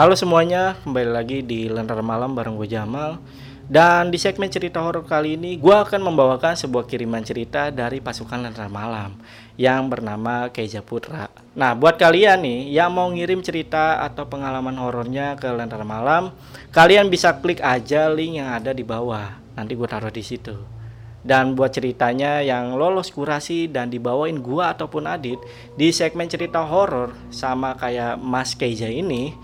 Halo semuanya, kembali lagi di Lentera Malam bareng gue Jamal. Dan di segmen cerita horor kali ini, gue akan membawakan sebuah kiriman cerita dari pasukan Lentera Malam yang bernama Keja Putra. Nah, buat kalian nih yang mau ngirim cerita atau pengalaman horornya ke Lentera Malam, kalian bisa klik aja link yang ada di bawah. Nanti gue taruh di situ. Dan buat ceritanya yang lolos kurasi dan dibawain gua ataupun Adit di segmen cerita horor sama kayak Mas Keija ini,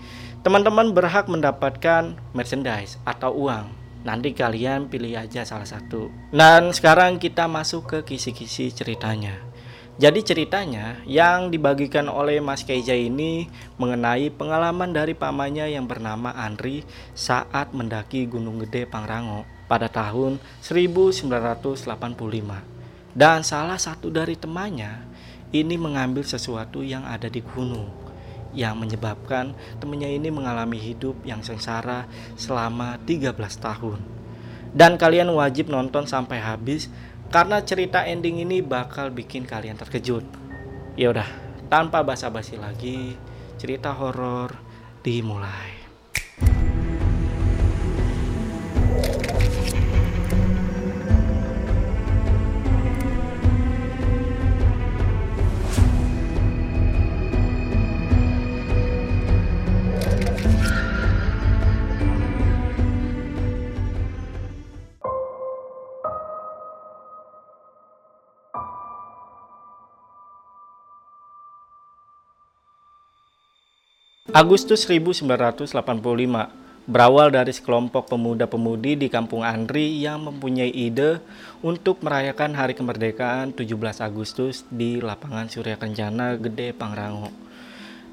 teman-teman berhak mendapatkan merchandise atau uang. Nanti kalian pilih aja salah satu. Dan sekarang kita masuk ke kisi-kisi ceritanya. Jadi ceritanya yang dibagikan oleh Mas Keija ini mengenai pengalaman dari pamannya yang bernama Andri saat mendaki Gunung Gede Pangrango pada tahun 1985. Dan salah satu dari temannya ini mengambil sesuatu yang ada di gunung yang menyebabkan temannya ini mengalami hidup yang sengsara selama 13 tahun. Dan kalian wajib nonton sampai habis karena cerita ending ini bakal bikin kalian terkejut. Ya udah, tanpa basa-basi lagi, cerita horor dimulai. Agustus 1985 berawal dari sekelompok pemuda-pemudi di Kampung Andri yang mempunyai ide untuk merayakan hari kemerdekaan 17 Agustus di lapangan Surya Kencana Gede Pangrango.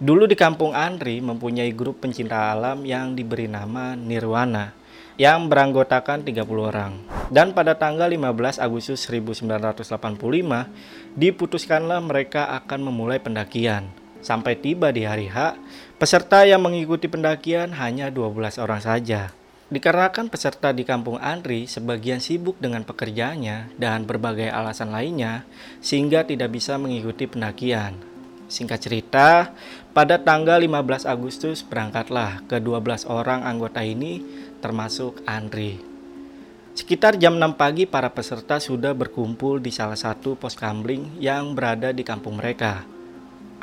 Dulu di Kampung Andri mempunyai grup pencinta alam yang diberi nama Nirwana yang beranggotakan 30 orang. Dan pada tanggal 15 Agustus 1985 diputuskanlah mereka akan memulai pendakian. Sampai tiba di hari H, Peserta yang mengikuti pendakian hanya 12 orang saja. Dikarenakan peserta di kampung Andri sebagian sibuk dengan pekerjaannya dan berbagai alasan lainnya sehingga tidak bisa mengikuti pendakian. Singkat cerita, pada tanggal 15 Agustus berangkatlah ke 12 orang anggota ini termasuk Andri. Sekitar jam 6 pagi para peserta sudah berkumpul di salah satu pos kamling yang berada di kampung mereka.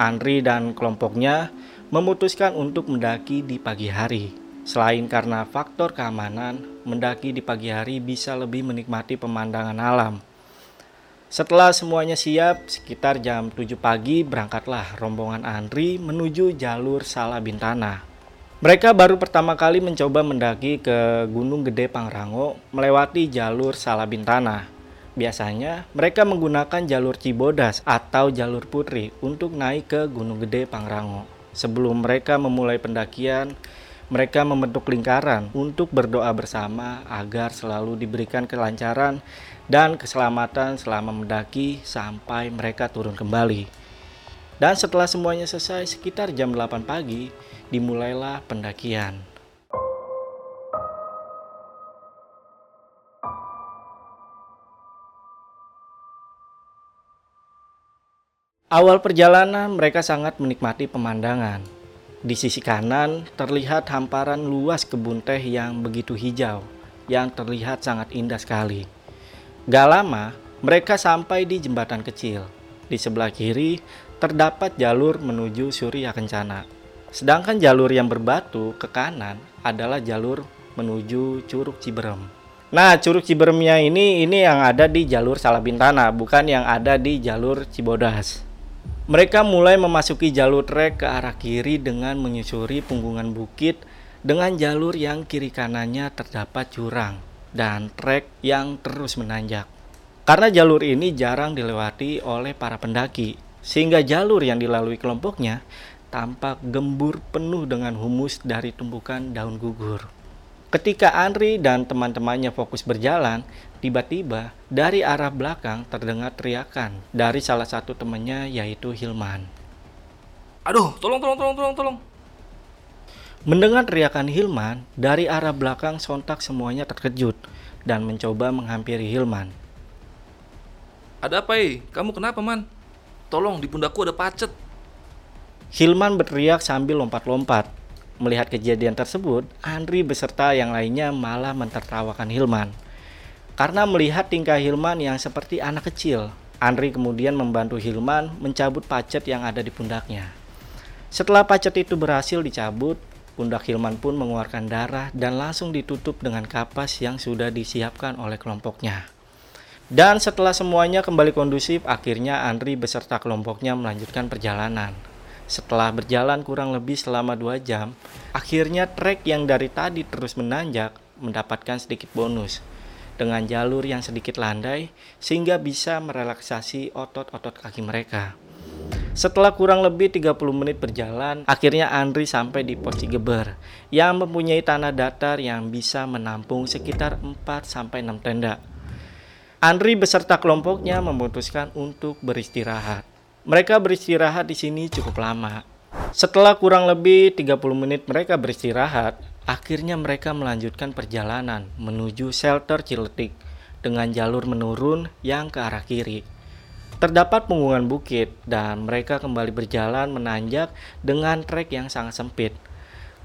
Andri dan kelompoknya memutuskan untuk mendaki di pagi hari. Selain karena faktor keamanan, mendaki di pagi hari bisa lebih menikmati pemandangan alam. Setelah semuanya siap, sekitar jam 7 pagi berangkatlah rombongan Andri menuju jalur Salabintana. Mereka baru pertama kali mencoba mendaki ke Gunung Gede Pangrango melewati jalur Salabintana. Biasanya mereka menggunakan jalur Cibodas atau jalur Putri untuk naik ke Gunung Gede Pangrango. Sebelum mereka memulai pendakian, mereka membentuk lingkaran untuk berdoa bersama agar selalu diberikan kelancaran dan keselamatan selama mendaki sampai mereka turun kembali. Dan setelah semuanya selesai sekitar jam 8 pagi, dimulailah pendakian. Awal perjalanan mereka sangat menikmati pemandangan. Di sisi kanan terlihat hamparan luas kebun teh yang begitu hijau, yang terlihat sangat indah sekali. Gak lama, mereka sampai di jembatan kecil. Di sebelah kiri terdapat jalur menuju Surya Kencana. Sedangkan jalur yang berbatu ke kanan adalah jalur menuju Curug Ciberem. Nah, Curug Ciberemnya ini ini yang ada di jalur Salabintana, bukan yang ada di jalur Cibodas. Mereka mulai memasuki jalur trek ke arah kiri dengan menyusuri punggungan bukit dengan jalur yang kiri kanannya terdapat jurang dan trek yang terus menanjak. Karena jalur ini jarang dilewati oleh para pendaki, sehingga jalur yang dilalui kelompoknya tampak gembur penuh dengan humus dari tumpukan daun gugur. Ketika Andri dan teman-temannya fokus berjalan, tiba-tiba dari arah belakang terdengar teriakan dari salah satu temannya yaitu Hilman. Aduh, tolong, tolong, tolong, tolong, tolong. Mendengar teriakan Hilman, dari arah belakang sontak semuanya terkejut dan mencoba menghampiri Hilman. Ada apa, eh? Kamu kenapa, Man? Tolong, di pundakku ada pacet. Hilman berteriak sambil lompat-lompat. Melihat kejadian tersebut, Andri beserta yang lainnya malah mentertawakan Hilman. Karena melihat tingkah Hilman yang seperti anak kecil, Andri kemudian membantu Hilman mencabut pacet yang ada di pundaknya. Setelah pacet itu berhasil dicabut, pundak Hilman pun mengeluarkan darah dan langsung ditutup dengan kapas yang sudah disiapkan oleh kelompoknya. Dan setelah semuanya kembali kondusif, akhirnya Andri beserta kelompoknya melanjutkan perjalanan. Setelah berjalan kurang lebih selama 2 jam, akhirnya trek yang dari tadi terus menanjak mendapatkan sedikit bonus dengan jalur yang sedikit landai sehingga bisa merelaksasi otot-otot kaki mereka. Setelah kurang lebih 30 menit berjalan, akhirnya Andri sampai di pos Cigeber yang mempunyai tanah datar yang bisa menampung sekitar 4 sampai 6 tenda. Andri beserta kelompoknya memutuskan untuk beristirahat. Mereka beristirahat di sini cukup lama. Setelah kurang lebih 30 menit mereka beristirahat, akhirnya mereka melanjutkan perjalanan menuju shelter Ciletik dengan jalur menurun yang ke arah kiri. Terdapat punggungan bukit dan mereka kembali berjalan menanjak dengan trek yang sangat sempit.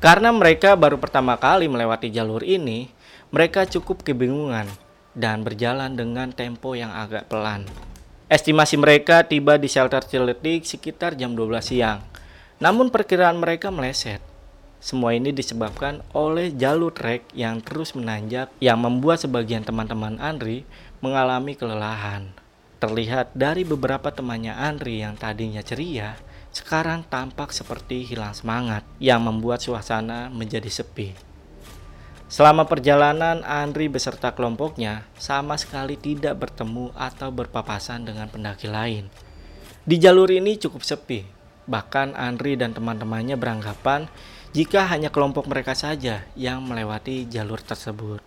Karena mereka baru pertama kali melewati jalur ini, mereka cukup kebingungan dan berjalan dengan tempo yang agak pelan. Estimasi mereka tiba di shelter Ciletik sekitar jam 12 siang. Namun perkiraan mereka meleset. Semua ini disebabkan oleh jalur trek yang terus menanjak yang membuat sebagian teman-teman Andri mengalami kelelahan. Terlihat dari beberapa temannya Andri yang tadinya ceria, sekarang tampak seperti hilang semangat yang membuat suasana menjadi sepi. Selama perjalanan, Andri beserta kelompoknya sama sekali tidak bertemu atau berpapasan dengan pendaki lain. Di jalur ini cukup sepi, bahkan Andri dan teman-temannya beranggapan jika hanya kelompok mereka saja yang melewati jalur tersebut.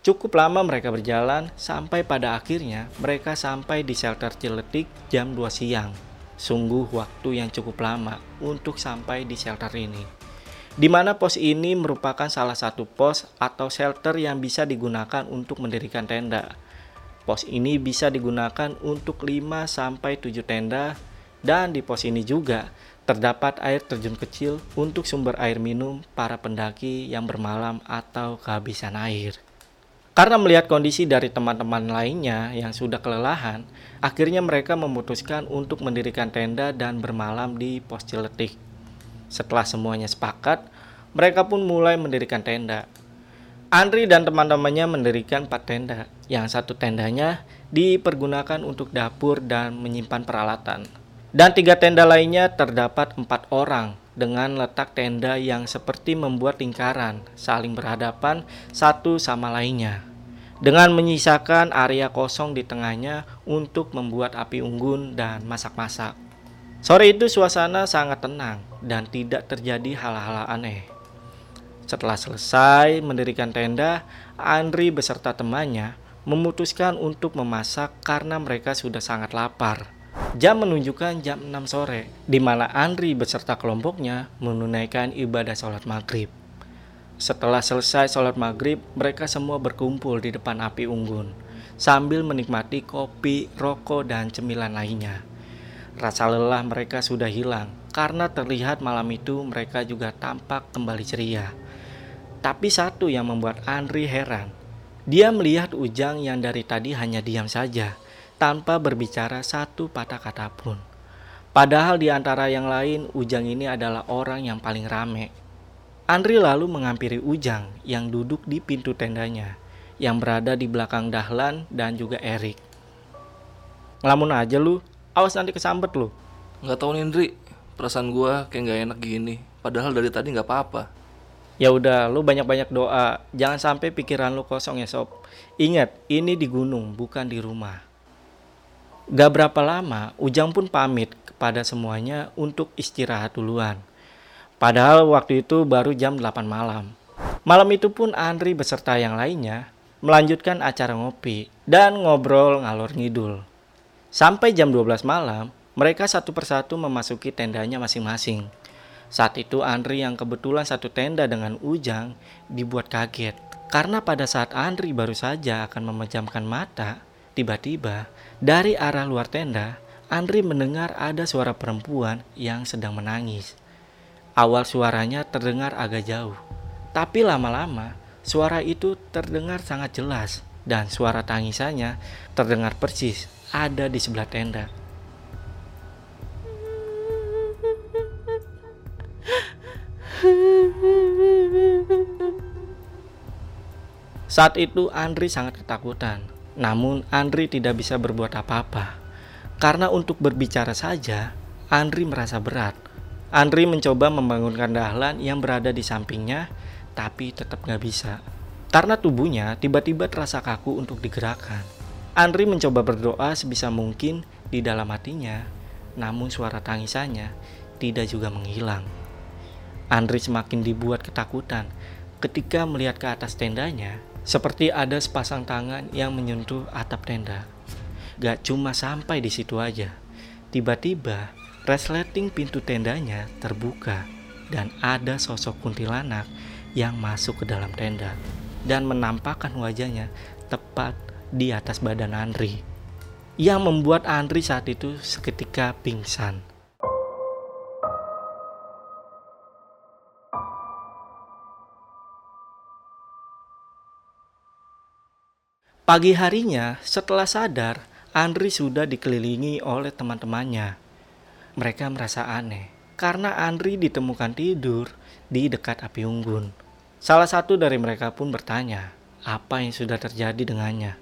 Cukup lama mereka berjalan sampai pada akhirnya mereka sampai di shelter Ciletik jam 2 siang. Sungguh waktu yang cukup lama untuk sampai di shelter ini. Di mana pos ini merupakan salah satu pos atau shelter yang bisa digunakan untuk mendirikan tenda. Pos ini bisa digunakan untuk 5 sampai 7 tenda dan di pos ini juga terdapat air terjun kecil untuk sumber air minum para pendaki yang bermalam atau kehabisan air. Karena melihat kondisi dari teman-teman lainnya yang sudah kelelahan, akhirnya mereka memutuskan untuk mendirikan tenda dan bermalam di pos Ciletik. Setelah semuanya sepakat, mereka pun mulai mendirikan tenda. Andri dan teman-temannya mendirikan empat tenda, yang satu tendanya dipergunakan untuk dapur dan menyimpan peralatan. Dan tiga tenda lainnya terdapat empat orang dengan letak tenda yang seperti membuat lingkaran, saling berhadapan satu sama lainnya. Dengan menyisakan area kosong di tengahnya untuk membuat api unggun dan masak-masak. Sore itu suasana sangat tenang dan tidak terjadi hal-hal aneh. Setelah selesai mendirikan tenda, Andri beserta temannya memutuskan untuk memasak karena mereka sudah sangat lapar. Jam menunjukkan jam 6 sore, di mana Andri beserta kelompoknya menunaikan ibadah sholat maghrib. Setelah selesai sholat maghrib, mereka semua berkumpul di depan api unggun, sambil menikmati kopi, rokok, dan cemilan lainnya. Rasa lelah mereka sudah hilang, karena terlihat malam itu mereka juga tampak kembali ceria. Tapi satu yang membuat Andri heran, dia melihat Ujang yang dari tadi hanya diam saja tanpa berbicara satu patah kata pun. Padahal di antara yang lain, Ujang ini adalah orang yang paling rame. Andri lalu menghampiri Ujang yang duduk di pintu tendanya, yang berada di belakang Dahlan dan juga Erik. Ngelamun aja lu, awas nanti kesambet lu. Nggak tahu nih Indri, perasaan gua kayak nggak enak gini. Padahal dari tadi nggak apa-apa. Ya udah, lu banyak-banyak doa. Jangan sampai pikiran lu kosong ya sob. Ingat, ini di gunung, bukan di rumah. Gak berapa lama, Ujang pun pamit kepada semuanya untuk istirahat duluan. Padahal waktu itu baru jam 8 malam. Malam itu pun Andri beserta yang lainnya melanjutkan acara ngopi dan ngobrol ngalor ngidul. Sampai jam 12 malam, mereka satu persatu memasuki tendanya masing-masing. Saat itu Andri yang kebetulan satu tenda dengan Ujang dibuat kaget. Karena pada saat Andri baru saja akan memejamkan mata, Tiba-tiba, dari arah luar tenda, Andri mendengar ada suara perempuan yang sedang menangis. Awal suaranya terdengar agak jauh, tapi lama-lama suara itu terdengar sangat jelas dan suara tangisannya terdengar persis ada di sebelah tenda. Saat itu Andri sangat ketakutan. Namun Andri tidak bisa berbuat apa-apa. Karena untuk berbicara saja, Andri merasa berat. Andri mencoba membangunkan Dahlan yang berada di sampingnya, tapi tetap gak bisa. Karena tubuhnya tiba-tiba terasa kaku untuk digerakkan. Andri mencoba berdoa sebisa mungkin di dalam hatinya, namun suara tangisannya tidak juga menghilang. Andri semakin dibuat ketakutan ketika melihat ke atas tendanya seperti ada sepasang tangan yang menyentuh atap tenda. Gak cuma sampai di situ aja. Tiba-tiba, resleting pintu tendanya terbuka dan ada sosok kuntilanak yang masuk ke dalam tenda dan menampakkan wajahnya tepat di atas badan Andri yang membuat Andri saat itu seketika pingsan. Pagi harinya, setelah sadar, Andri sudah dikelilingi oleh teman-temannya. Mereka merasa aneh karena Andri ditemukan tidur di dekat api unggun. Salah satu dari mereka pun bertanya apa yang sudah terjadi dengannya.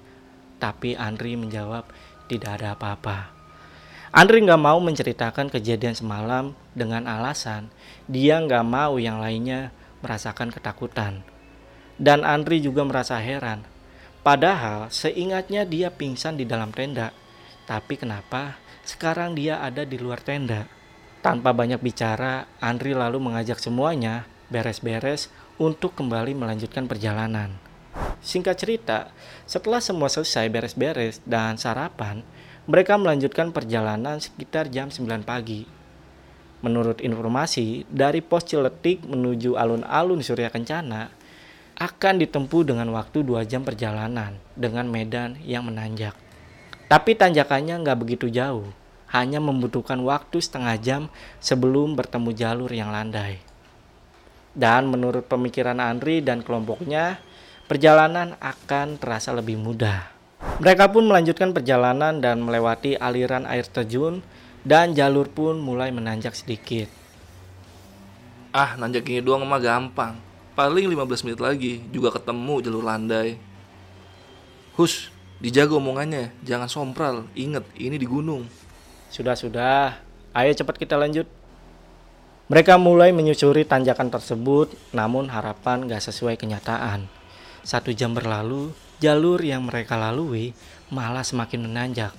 Tapi Andri menjawab tidak ada apa-apa. Andri nggak mau menceritakan kejadian semalam dengan alasan dia nggak mau yang lainnya merasakan ketakutan. Dan Andri juga merasa heran Padahal seingatnya dia pingsan di dalam tenda. Tapi kenapa sekarang dia ada di luar tenda? Tanpa banyak bicara, Andri lalu mengajak semuanya beres-beres untuk kembali melanjutkan perjalanan. Singkat cerita, setelah semua selesai beres-beres dan sarapan, mereka melanjutkan perjalanan sekitar jam 9 pagi. Menurut informasi, dari pos Ciletik menuju alun-alun Surya Kencana, akan ditempuh dengan waktu 2 jam perjalanan dengan medan yang menanjak. Tapi tanjakannya nggak begitu jauh, hanya membutuhkan waktu setengah jam sebelum bertemu jalur yang landai. Dan menurut pemikiran Andri dan kelompoknya, perjalanan akan terasa lebih mudah. Mereka pun melanjutkan perjalanan dan melewati aliran air terjun dan jalur pun mulai menanjak sedikit. Ah, nanjak ini doang mah gampang Paling 15 menit lagi juga ketemu jalur landai. Hus, dijaga omongannya, jangan sompral. Ingat, ini di gunung. Sudah-sudah, ayo cepat kita lanjut. Mereka mulai menyusuri tanjakan tersebut, namun harapan gak sesuai kenyataan. Satu jam berlalu, jalur yang mereka lalui malah semakin menanjak,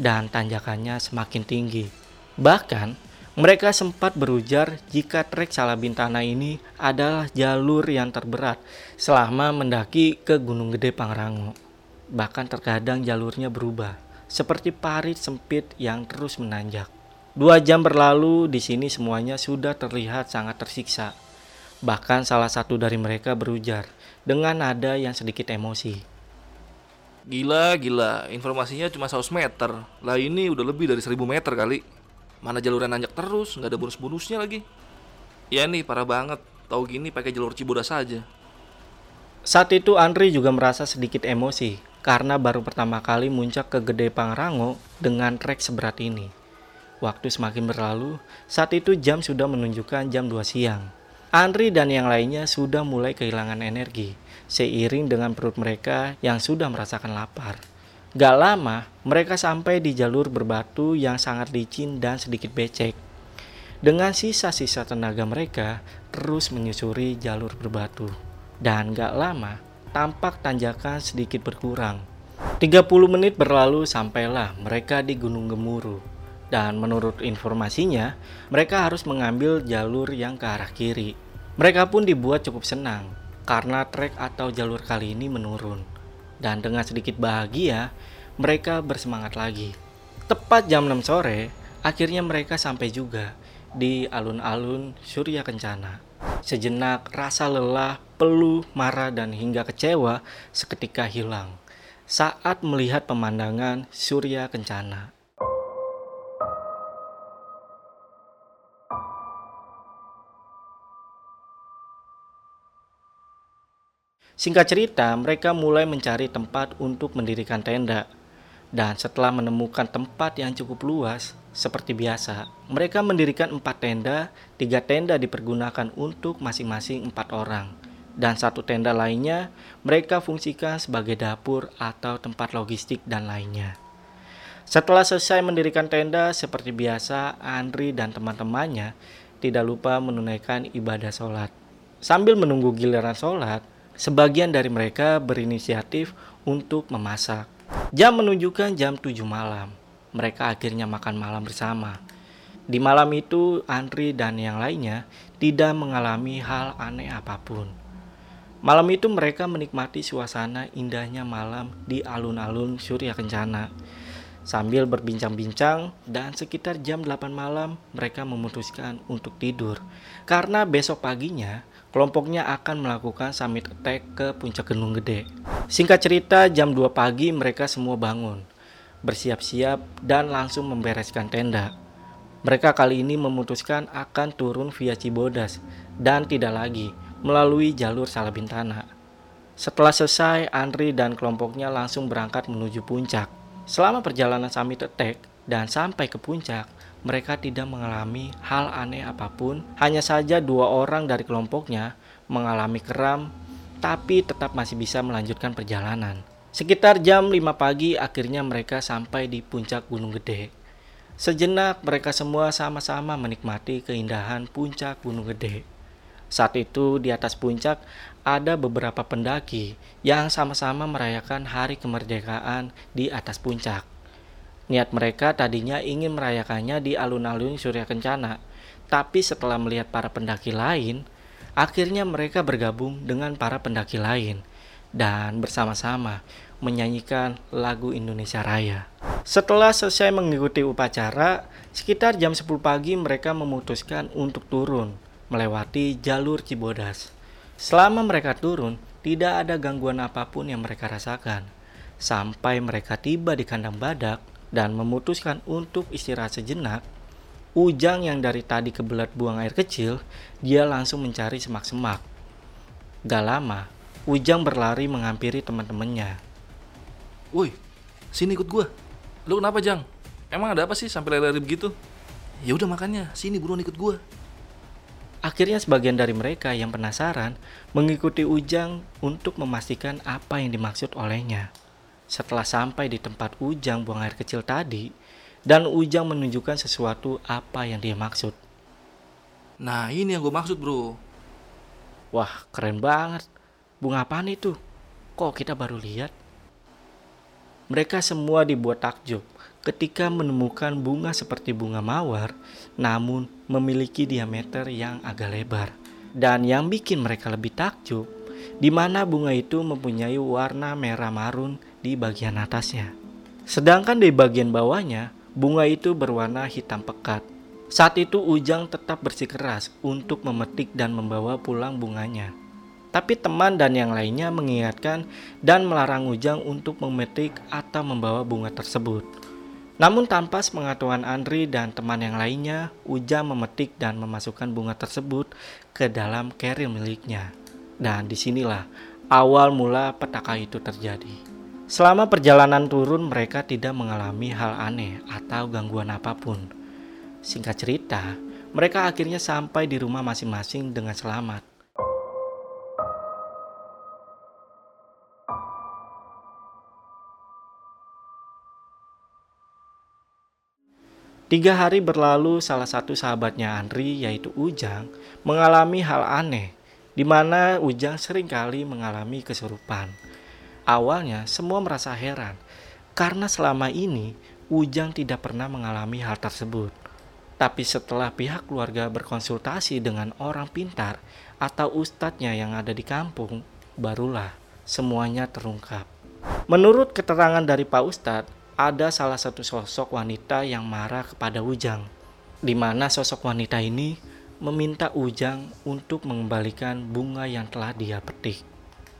dan tanjakannya semakin tinggi. Bahkan, mereka sempat berujar jika trek Salabintana ini adalah jalur yang terberat selama mendaki ke Gunung Gede Pangrango. Bahkan terkadang jalurnya berubah, seperti parit sempit yang terus menanjak. Dua jam berlalu, di sini semuanya sudah terlihat sangat tersiksa. Bahkan salah satu dari mereka berujar dengan nada yang sedikit emosi. Gila, gila. Informasinya cuma 100 meter. Lah ini udah lebih dari 1000 meter kali. Mana jalurnya nanjak terus, nggak ada bonus-bonusnya lagi. Ya nih, parah banget. Tahu gini pakai jalur Cibodas saja. Saat itu Andri juga merasa sedikit emosi karena baru pertama kali muncak ke Gede Pangrango dengan trek seberat ini. Waktu semakin berlalu, saat itu jam sudah menunjukkan jam 2 siang. Andri dan yang lainnya sudah mulai kehilangan energi, seiring dengan perut mereka yang sudah merasakan lapar. Gak lama, mereka sampai di jalur berbatu yang sangat licin dan sedikit becek. Dengan sisa-sisa tenaga mereka terus menyusuri jalur berbatu. Dan gak lama, tampak tanjakan sedikit berkurang. 30 menit berlalu sampailah mereka di Gunung Gemuruh. Dan menurut informasinya, mereka harus mengambil jalur yang ke arah kiri. Mereka pun dibuat cukup senang karena trek atau jalur kali ini menurun dan dengan sedikit bahagia, mereka bersemangat lagi. Tepat jam 6 sore, akhirnya mereka sampai juga di alun-alun Surya Kencana. Sejenak rasa lelah, peluh, marah, dan hingga kecewa seketika hilang. saat melihat pemandangan surya kencana. Singkat cerita, mereka mulai mencari tempat untuk mendirikan tenda. Dan setelah menemukan tempat yang cukup luas, seperti biasa, mereka mendirikan empat tenda, tiga tenda dipergunakan untuk masing-masing empat orang. Dan satu tenda lainnya mereka fungsikan sebagai dapur atau tempat logistik dan lainnya. Setelah selesai mendirikan tenda seperti biasa, Andri dan teman-temannya tidak lupa menunaikan ibadah sholat. Sambil menunggu giliran sholat, Sebagian dari mereka berinisiatif untuk memasak. Jam menunjukkan jam 7 malam. Mereka akhirnya makan malam bersama. Di malam itu, Andri dan yang lainnya tidak mengalami hal aneh apa pun. Malam itu mereka menikmati suasana indahnya malam di alun-alun Surya Kencana. Sambil berbincang-bincang dan sekitar jam 8 malam mereka memutuskan untuk tidur. Karena besok paginya kelompoknya akan melakukan summit attack ke puncak gunung gede. Singkat cerita, jam 2 pagi mereka semua bangun, bersiap-siap dan langsung membereskan tenda. Mereka kali ini memutuskan akan turun via Cibodas dan tidak lagi melalui jalur Salabintana. Setelah selesai, Andri dan kelompoknya langsung berangkat menuju puncak. Selama perjalanan summit attack dan sampai ke puncak, mereka tidak mengalami hal aneh apa pun. Hanya saja dua orang dari kelompoknya mengalami kram, tapi tetap masih bisa melanjutkan perjalanan. Sekitar jam 5 pagi akhirnya mereka sampai di puncak Gunung Gede. Sejenak mereka semua sama-sama menikmati keindahan puncak Gunung Gede. Saat itu di atas puncak ada beberapa pendaki yang sama-sama merayakan hari kemerdekaan di atas puncak. Niat mereka tadinya ingin merayakannya di alun-alun Surya Kencana, tapi setelah melihat para pendaki lain, akhirnya mereka bergabung dengan para pendaki lain dan bersama-sama menyanyikan lagu Indonesia Raya. Setelah selesai mengikuti upacara, sekitar jam 10 pagi mereka memutuskan untuk turun melewati jalur Cibodas. Selama mereka turun, tidak ada gangguan apa pun yang mereka rasakan. Sampai mereka tiba di kandang badak, dan memutuskan untuk istirahat sejenak, Ujang yang dari tadi kebelat buang air kecil, dia langsung mencari semak-semak. Gak lama, Ujang berlari menghampiri teman-temannya. Woi, sini ikut gua. Lu kenapa, Jang? Emang ada apa sih sampai lari-lari begitu? Ya udah makanya, sini buruan ikut gua. Akhirnya sebagian dari mereka yang penasaran mengikuti Ujang untuk memastikan apa yang dimaksud olehnya. Setelah sampai di tempat Ujang buang air kecil tadi, dan Ujang menunjukkan sesuatu apa yang dia maksud. Nah ini yang gue maksud bro. Wah keren banget. Bunga apa itu? Kok kita baru lihat? Mereka semua dibuat takjub ketika menemukan bunga seperti bunga mawar, namun memiliki diameter yang agak lebar. Dan yang bikin mereka lebih takjub, di mana bunga itu mempunyai warna merah marun di bagian atasnya. Sedangkan di bagian bawahnya, bunga itu berwarna hitam pekat. Saat itu Ujang tetap bersikeras untuk memetik dan membawa pulang bunganya. Tapi teman dan yang lainnya mengingatkan dan melarang Ujang untuk memetik atau membawa bunga tersebut. Namun tanpa sepengetahuan Andri dan teman yang lainnya, Ujang memetik dan memasukkan bunga tersebut ke dalam keril miliknya. Dan di sinilah awal mula petaka itu terjadi. Selama perjalanan turun, mereka tidak mengalami hal aneh atau gangguan apa pun. Singkat cerita, mereka akhirnya sampai di rumah masing-masing dengan selamat. Tiga hari berlalu, salah satu sahabatnya Andri, yaitu Ujang, mengalami hal aneh, di mana Ujang sering kali mengalami kesurupan. Awalnya semua merasa heran karena selama ini Ujang tidak pernah mengalami hal tersebut. Tapi setelah pihak keluarga berkonsultasi dengan orang pintar atau ustadznya yang ada di kampung, barulah semuanya terungkap. Menurut keterangan dari Pak Ustadz, ada salah satu sosok wanita yang marah kepada Ujang, di mana sosok wanita ini meminta Ujang untuk mengembalikan bunga yang telah dia petik.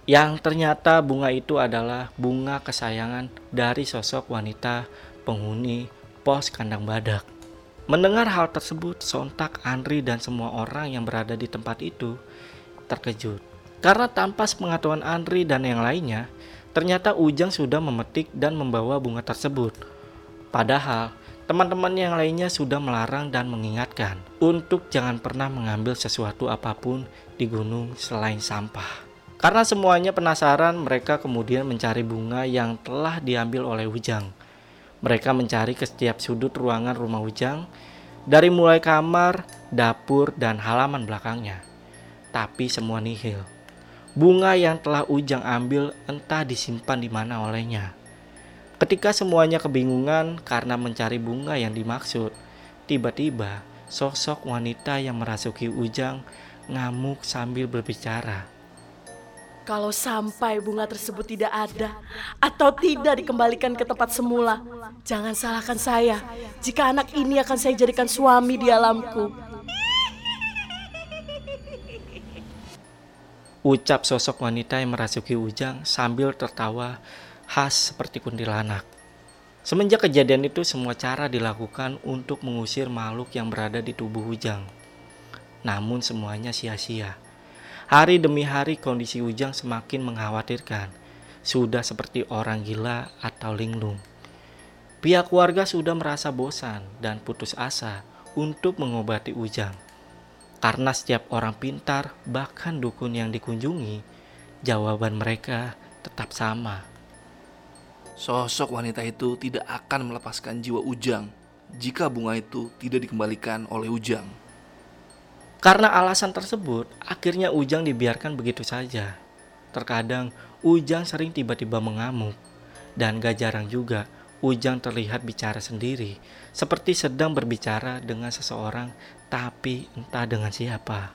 Yang ternyata bunga itu adalah bunga kesayangan dari sosok wanita penghuni pos kandang badak. Mendengar hal tersebut, sontak Andri dan semua orang yang berada di tempat itu terkejut. Karena tanpa pengetahuan Andri dan yang lainnya, ternyata Ujang sudah memetik dan membawa bunga tersebut. Padahal, teman-teman yang lainnya sudah melarang dan mengingatkan untuk jangan pernah mengambil sesuatu apa pun di gunung selain sampah. Karena semuanya penasaran, mereka kemudian mencari bunga yang telah diambil oleh Ujang. Mereka mencari ke setiap sudut ruangan rumah Ujang, dari mulai kamar, dapur, dan halaman belakangnya. Tapi semua nihil. Bunga yang telah Ujang ambil entah disimpan di mana olehnya. Ketika semuanya kebingungan karena mencari bunga yang dimaksud, tiba-tiba sosok wanita yang merasuki Ujang ngamuk sambil berbicara. Kalau sampai bunga tersebut tidak ada atau tidak dikembalikan ke tempat semula, jangan salahkan saya jika anak ini akan saya jadikan suami di alamku. Ucap sosok wanita yang merasuki Ujang sambil tertawa khas seperti kuntilanak. Semenjak kejadian itu semua cara dilakukan untuk mengusir makhluk yang berada di tubuh Ujang. Namun semuanya sia-sia. Hari demi hari kondisi Ujang semakin mengkhawatirkan. Sudah seperti orang gila atau linglung. Pihak keluarga sudah merasa bosan dan putus asa untuk mengobati Ujang. Karena setiap orang pintar, bahkan dukun yang dikunjungi, jawaban mereka tetap sama. Sosok wanita itu tidak akan melepaskan jiwa Ujang jika bunga itu tidak dikembalikan oleh Ujang. Karena alasan tersebut, akhirnya Ujang dibiarkan begitu saja. Terkadang Ujang sering tiba-tiba mengamuk, dan gak jarang juga Ujang terlihat bicara sendiri, seperti sedang berbicara dengan seseorang, tapi entah dengan siapa.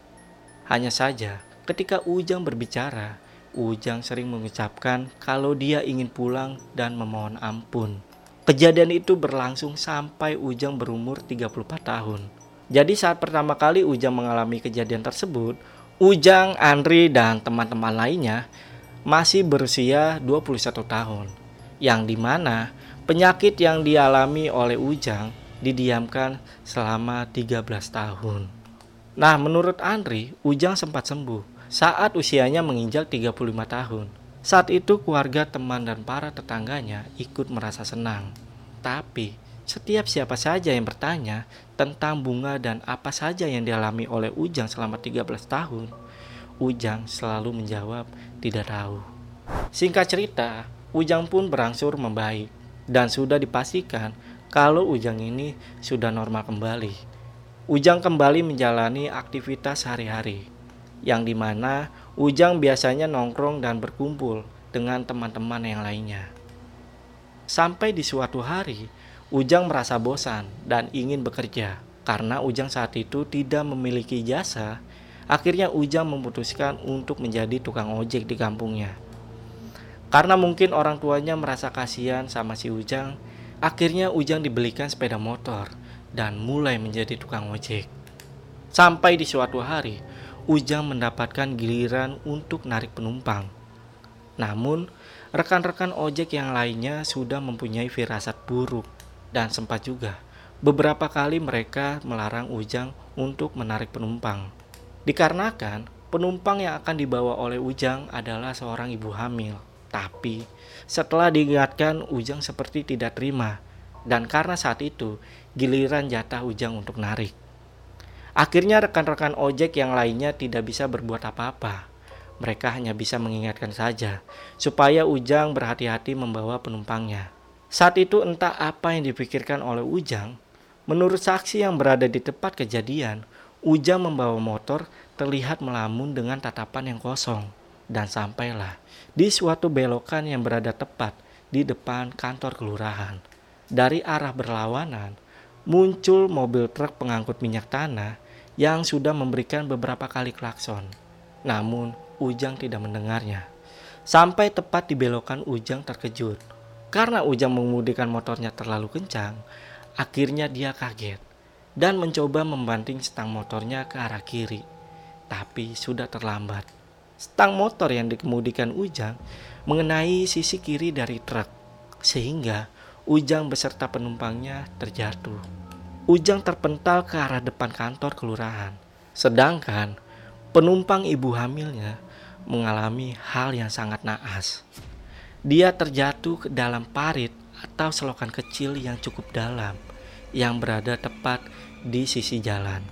Hanya saja, ketika Ujang berbicara, Ujang sering mengucapkan kalau dia ingin pulang dan memohon ampun. Kejadian itu berlangsung sampai Ujang berumur 34 tahun. Jadi saat pertama kali Ujang mengalami kejadian tersebut, Ujang, Andri, dan teman-teman lainnya masih berusia 21 tahun. Yang di mana penyakit yang dialami oleh Ujang didiamkan selama 13 tahun. Nah menurut Andri, Ujang sempat sembuh saat usianya menginjak 35 tahun. Saat itu keluarga, teman, dan para tetangganya ikut merasa senang. Tapi setiap siapa saja yang bertanya tentang bunga dan apa saja yang dialami oleh Ujang selama 13 tahun, Ujang selalu menjawab tidak tahu. Singkat cerita, Ujang pun berangsur membaik dan sudah dipastikan kalau Ujang ini sudah normal kembali. Ujang kembali menjalani aktivitas sehari-hari, yang di mana Ujang biasanya nongkrong dan berkumpul dengan teman-teman yang lainnya. Sampai di suatu hari, Ujang merasa bosan dan ingin bekerja. Karena Ujang saat itu tidak memiliki jasa, akhirnya Ujang memutuskan untuk menjadi tukang ojek di kampungnya. Karena mungkin orang tuanya merasa kasihan sama si Ujang, akhirnya Ujang dibelikan sepeda motor dan mulai menjadi tukang ojek. Sampai di suatu hari, Ujang mendapatkan giliran untuk narik penumpang. Namun, rekan-rekan ojek yang lainnya sudah mempunyai firasat buruk dan sempat juga beberapa kali mereka melarang Ujang untuk menarik penumpang. Dikarenakan penumpang yang akan dibawa oleh Ujang adalah seorang ibu hamil. Tapi setelah diingatkan Ujang seperti tidak terima dan karena saat itu giliran jatah Ujang untuk narik. Akhirnya rekan-rekan ojek yang lainnya tidak bisa berbuat apa-apa. Mereka hanya bisa mengingatkan saja supaya Ujang berhati-hati membawa penumpangnya. Saat itu entah apa yang dipikirkan oleh Ujang. Menurut saksi yang berada di tempat kejadian, Ujang membawa motor terlihat melamun dengan tatapan yang kosong. Dan sampailah di suatu belokan yang berada tepat di depan kantor kelurahan. Dari arah berlawanan, muncul mobil truk pengangkut minyak tanah yang sudah memberikan beberapa kali klakson. Namun, Ujang tidak mendengarnya. Sampai tepat di belokan Ujang terkejut karena Ujang mengemudikan motornya terlalu kencang, akhirnya dia kaget dan mencoba membanting stang motornya ke arah kiri. Tapi sudah terlambat. stang motor yang dikemudikan Ujang mengenai sisi kiri dari truk, sehingga Ujang beserta penumpangnya terjatuh. Ujang terpental ke arah depan kantor kelurahan, sedangkan penumpang ibu hamilnya mengalami hal yang sangat naas. Dia terjatuh ke dalam parit atau selokan kecil yang cukup dalam yang berada tepat di sisi jalan.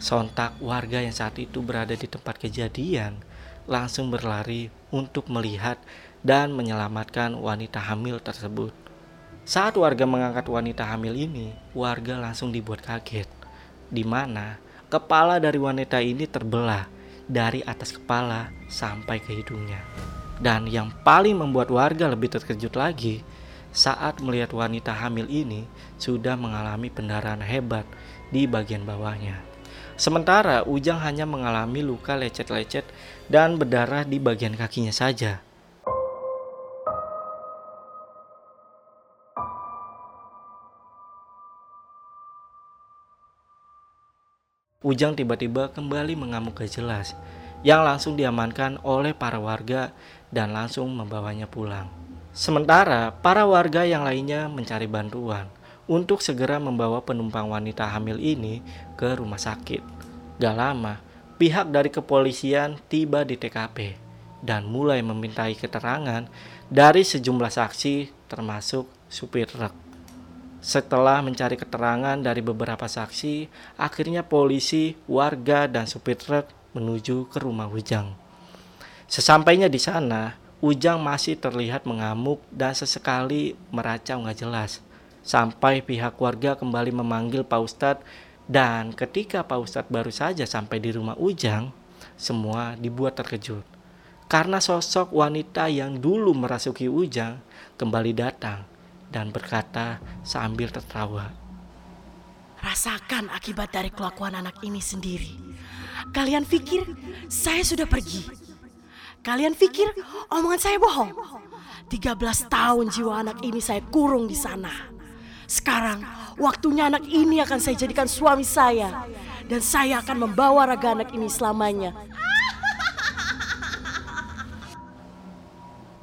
Sontak warga yang saat itu berada di tempat kejadian langsung berlari untuk melihat dan menyelamatkan wanita hamil tersebut. Saat warga mengangkat wanita hamil ini, warga langsung dibuat kaget, di mana kepala dari wanita ini terbelah dari atas kepala sampai ke hidungnya. Dan yang paling membuat warga lebih terkejut lagi, saat melihat wanita hamil ini sudah mengalami pendarahan hebat di bagian bawahnya. Sementara Ujang hanya mengalami luka lecet-lecet dan berdarah di bagian kakinya saja. Ujang tiba-tiba kembali mengamuk gak jelas, yang langsung diamankan oleh para warga dan langsung membawanya pulang. Sementara para warga yang lainnya mencari bantuan untuk segera membawa penumpang wanita hamil ini ke rumah sakit. Gak lama, pihak dari kepolisian tiba di TKP dan mulai memintai keterangan dari sejumlah saksi termasuk supir truk. Setelah mencari keterangan dari beberapa saksi, akhirnya polisi, warga, dan supir truk menuju ke rumah Ujang. Sesampainya di sana, Ujang masih terlihat mengamuk dan sesekali meracau nggak jelas. Sampai pihak warga kembali memanggil Pak Ustadz dan ketika Pak Ustadz baru saja sampai di rumah Ujang, semua dibuat terkejut. Karena sosok wanita yang dulu merasuki Ujang kembali datang dan berkata sambil tertawa. Rasakan akibat dari kelakuan anak ini sendiri. Kalian pikir saya sudah pergi? Kalian pikir omongan saya bohong? 13 tahun jiwa anak ini saya kurung di sana. Sekarang waktunya anak ini akan saya jadikan suami saya. Dan saya akan membawa raga anak ini selamanya.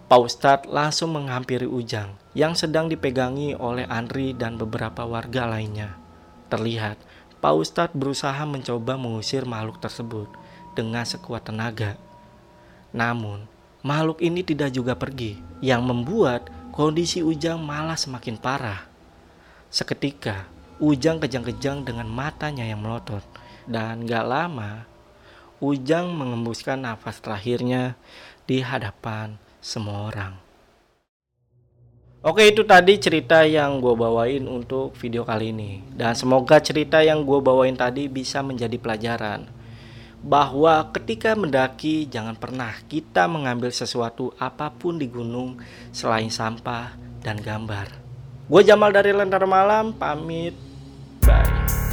Pak Ustadz langsung menghampiri Ujang yang sedang dipegangi oleh Andri dan beberapa warga lainnya. Terlihat Pak Ustadz berusaha mencoba mengusir makhluk tersebut dengan sekuat tenaga. Namun, makhluk ini tidak juga pergi, yang membuat kondisi Ujang malah semakin parah. Seketika, Ujang kejang-kejang dengan matanya yang melotot. Dan gak lama, Ujang mengembuskan nafas terakhirnya di hadapan semua orang. Oke itu tadi cerita yang gue bawain untuk video kali ini. Dan semoga cerita yang gue bawain tadi bisa menjadi pelajaran bahwa ketika mendaki jangan pernah kita mengambil sesuatu apa pun di gunung selain sampah dan gambar. Gue Jamal dari Lentera Malam pamit. Bye.